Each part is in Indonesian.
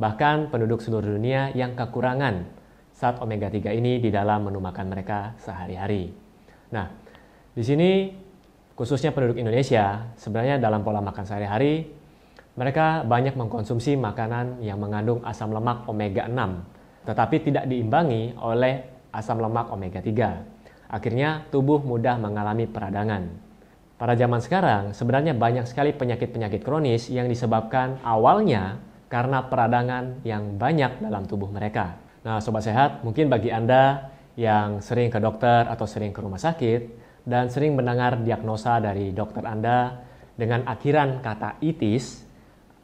bahkan penduduk seluruh dunia yang kekurangan saat omega 3 ini di dalam menu makan mereka sehari-hari. Nah, di sini khususnya penduduk Indonesia, sebenarnya dalam pola makan sehari-hari mereka banyak mengkonsumsi makanan yang mengandung asam lemak omega 6, tetapi tidak diimbangi oleh asam lemak omega 3. Akhirnya tubuh mudah mengalami peradangan. Pada zaman sekarang, sebenarnya banyak sekali penyakit-penyakit kronis yang disebabkan awalnya karena peradangan yang banyak dalam tubuh mereka. Nah, sobat sehat, mungkin bagi Anda yang sering ke dokter atau sering ke rumah sakit dan sering mendengar diagnosa dari dokter Anda dengan akhiran kata itis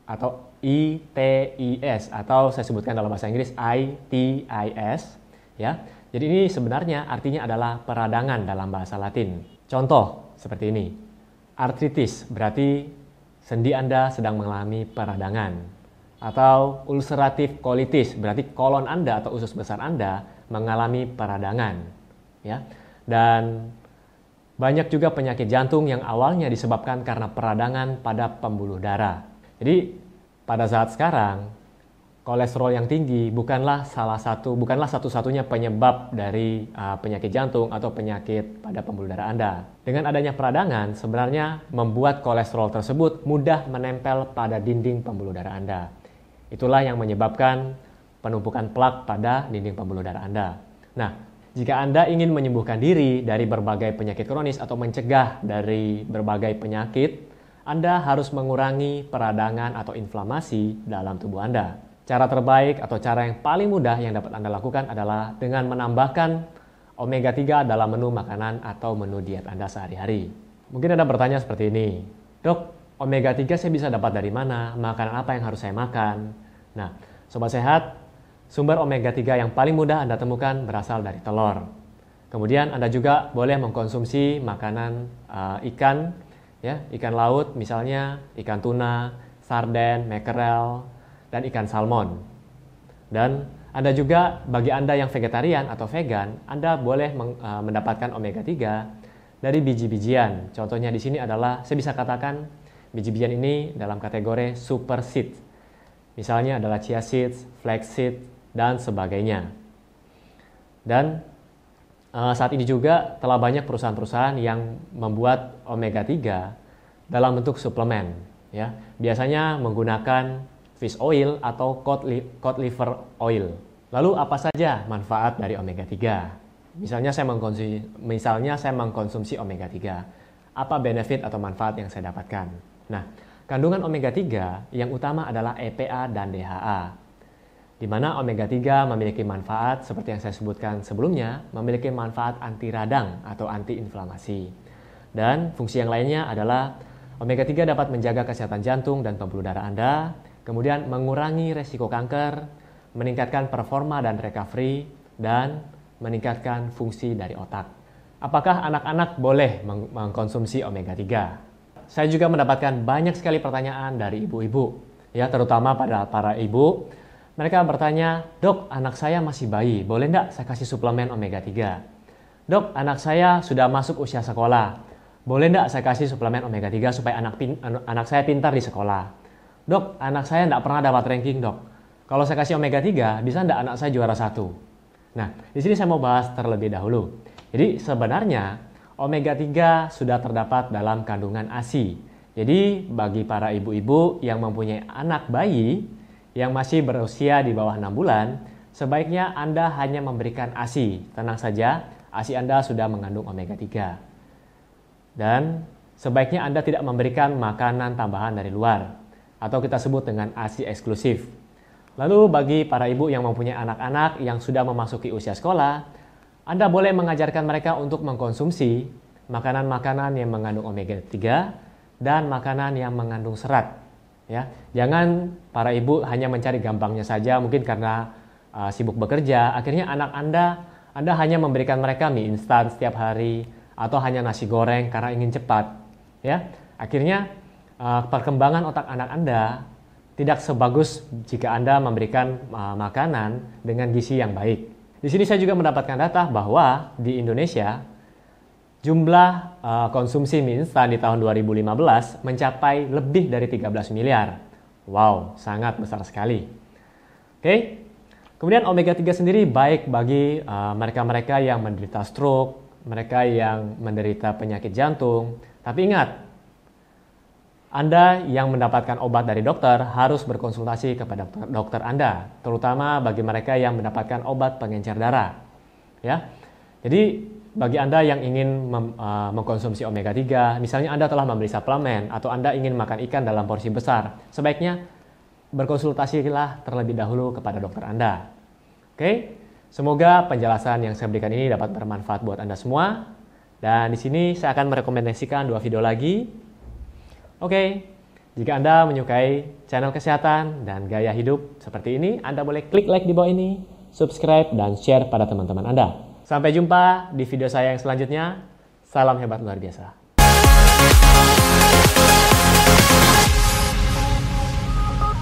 atau ITIS atau saya sebutkan dalam bahasa Inggris ITIS ya. Jadi ini sebenarnya artinya adalah peradangan dalam bahasa Latin. Contoh seperti ini. Artritis berarti sendi Anda sedang mengalami peradangan atau ulceratif colitis berarti kolon Anda atau usus besar Anda mengalami peradangan ya. Dan banyak juga penyakit jantung yang awalnya disebabkan karena peradangan pada pembuluh darah. Jadi pada saat sekarang kolesterol yang tinggi bukanlah salah satu bukanlah satu-satunya penyebab dari uh, penyakit jantung atau penyakit pada pembuluh darah Anda. Dengan adanya peradangan sebenarnya membuat kolesterol tersebut mudah menempel pada dinding pembuluh darah Anda. Itulah yang menyebabkan penumpukan plak pada dinding pembuluh darah Anda. Nah, jika Anda ingin menyembuhkan diri dari berbagai penyakit kronis atau mencegah dari berbagai penyakit, Anda harus mengurangi peradangan atau inflamasi dalam tubuh Anda. Cara terbaik atau cara yang paling mudah yang dapat Anda lakukan adalah dengan menambahkan omega 3 dalam menu makanan atau menu diet Anda sehari-hari. Mungkin Anda bertanya seperti ini, Dok, omega 3 saya bisa dapat dari mana, makanan apa yang harus saya makan. Nah, sobat sehat, sumber omega 3 yang paling mudah Anda temukan berasal dari telur. Kemudian Anda juga boleh mengkonsumsi makanan uh, ikan, ya, ikan laut misalnya ikan tuna, sarden, mackerel, dan ikan salmon. Dan Anda juga bagi Anda yang vegetarian atau vegan, Anda boleh uh, mendapatkan omega 3 dari biji-bijian. Contohnya di sini adalah saya bisa katakan Biji-bijian ini dalam kategori super seed. Misalnya adalah chia seeds, flax seed, dan sebagainya. Dan uh, saat ini juga telah banyak perusahaan-perusahaan yang membuat omega 3 dalam bentuk suplemen. Ya, biasanya menggunakan fish oil atau cod, li cod liver oil. Lalu apa saja manfaat dari omega 3? Misalnya saya mengkonsumsi, misalnya saya mengkonsumsi omega 3. Apa benefit atau manfaat yang saya dapatkan? Nah, kandungan omega 3 yang utama adalah EPA dan DHA. Di mana omega 3 memiliki manfaat seperti yang saya sebutkan sebelumnya, memiliki manfaat anti radang atau anti inflamasi. Dan fungsi yang lainnya adalah omega 3 dapat menjaga kesehatan jantung dan pembuluh darah Anda, kemudian mengurangi resiko kanker, meningkatkan performa dan recovery, dan meningkatkan fungsi dari otak. Apakah anak-anak boleh mengkonsumsi omega 3? Saya juga mendapatkan banyak sekali pertanyaan dari ibu-ibu, ya terutama pada para ibu. Mereka bertanya, dok anak saya masih bayi, boleh enggak saya kasih suplemen omega 3? Dok anak saya sudah masuk usia sekolah, boleh enggak saya kasih suplemen omega 3 supaya anak, pin, anak saya pintar di sekolah? Dok anak saya enggak pernah dapat ranking dok, kalau saya kasih omega 3 bisa enggak anak saya juara satu? Nah di sini saya mau bahas terlebih dahulu. Jadi sebenarnya omega 3 sudah terdapat dalam kandungan ASI. Jadi bagi para ibu-ibu yang mempunyai anak bayi yang masih berusia di bawah 6 bulan, sebaiknya Anda hanya memberikan ASI. Tenang saja, ASI Anda sudah mengandung omega 3. Dan sebaiknya Anda tidak memberikan makanan tambahan dari luar atau kita sebut dengan ASI eksklusif. Lalu bagi para ibu yang mempunyai anak-anak yang sudah memasuki usia sekolah, anda boleh mengajarkan mereka untuk mengkonsumsi makanan-makanan yang mengandung omega 3 dan makanan yang mengandung serat. Ya, jangan para ibu hanya mencari gampangnya saja mungkin karena uh, sibuk bekerja, akhirnya anak Anda Anda hanya memberikan mereka mie instan setiap hari atau hanya nasi goreng karena ingin cepat, ya. Akhirnya uh, perkembangan otak anak Anda tidak sebagus jika Anda memberikan uh, makanan dengan gizi yang baik. Di sini saya juga mendapatkan data bahwa di Indonesia jumlah uh, konsumsi mie instan di tahun 2015 mencapai lebih dari 13 miliar. Wow, sangat besar sekali. Oke. Okay? Kemudian omega 3 sendiri baik bagi mereka-mereka uh, yang menderita stroke, mereka yang menderita penyakit jantung. Tapi ingat, anda yang mendapatkan obat dari dokter harus berkonsultasi kepada dokter Anda, terutama bagi mereka yang mendapatkan obat pengencer darah. Ya. Jadi bagi Anda yang ingin mem, uh, mengkonsumsi omega 3, misalnya Anda telah membeli suplemen atau Anda ingin makan ikan dalam porsi besar, sebaiknya berkonsultasilah terlebih dahulu kepada dokter Anda. Oke? Semoga penjelasan yang saya berikan ini dapat bermanfaat buat Anda semua. Dan di sini saya akan merekomendasikan dua video lagi Oke, jika Anda menyukai channel kesehatan dan gaya hidup seperti ini, Anda boleh klik like di bawah ini, subscribe, dan share pada teman-teman Anda. Sampai jumpa di video saya yang selanjutnya. Salam hebat luar biasa.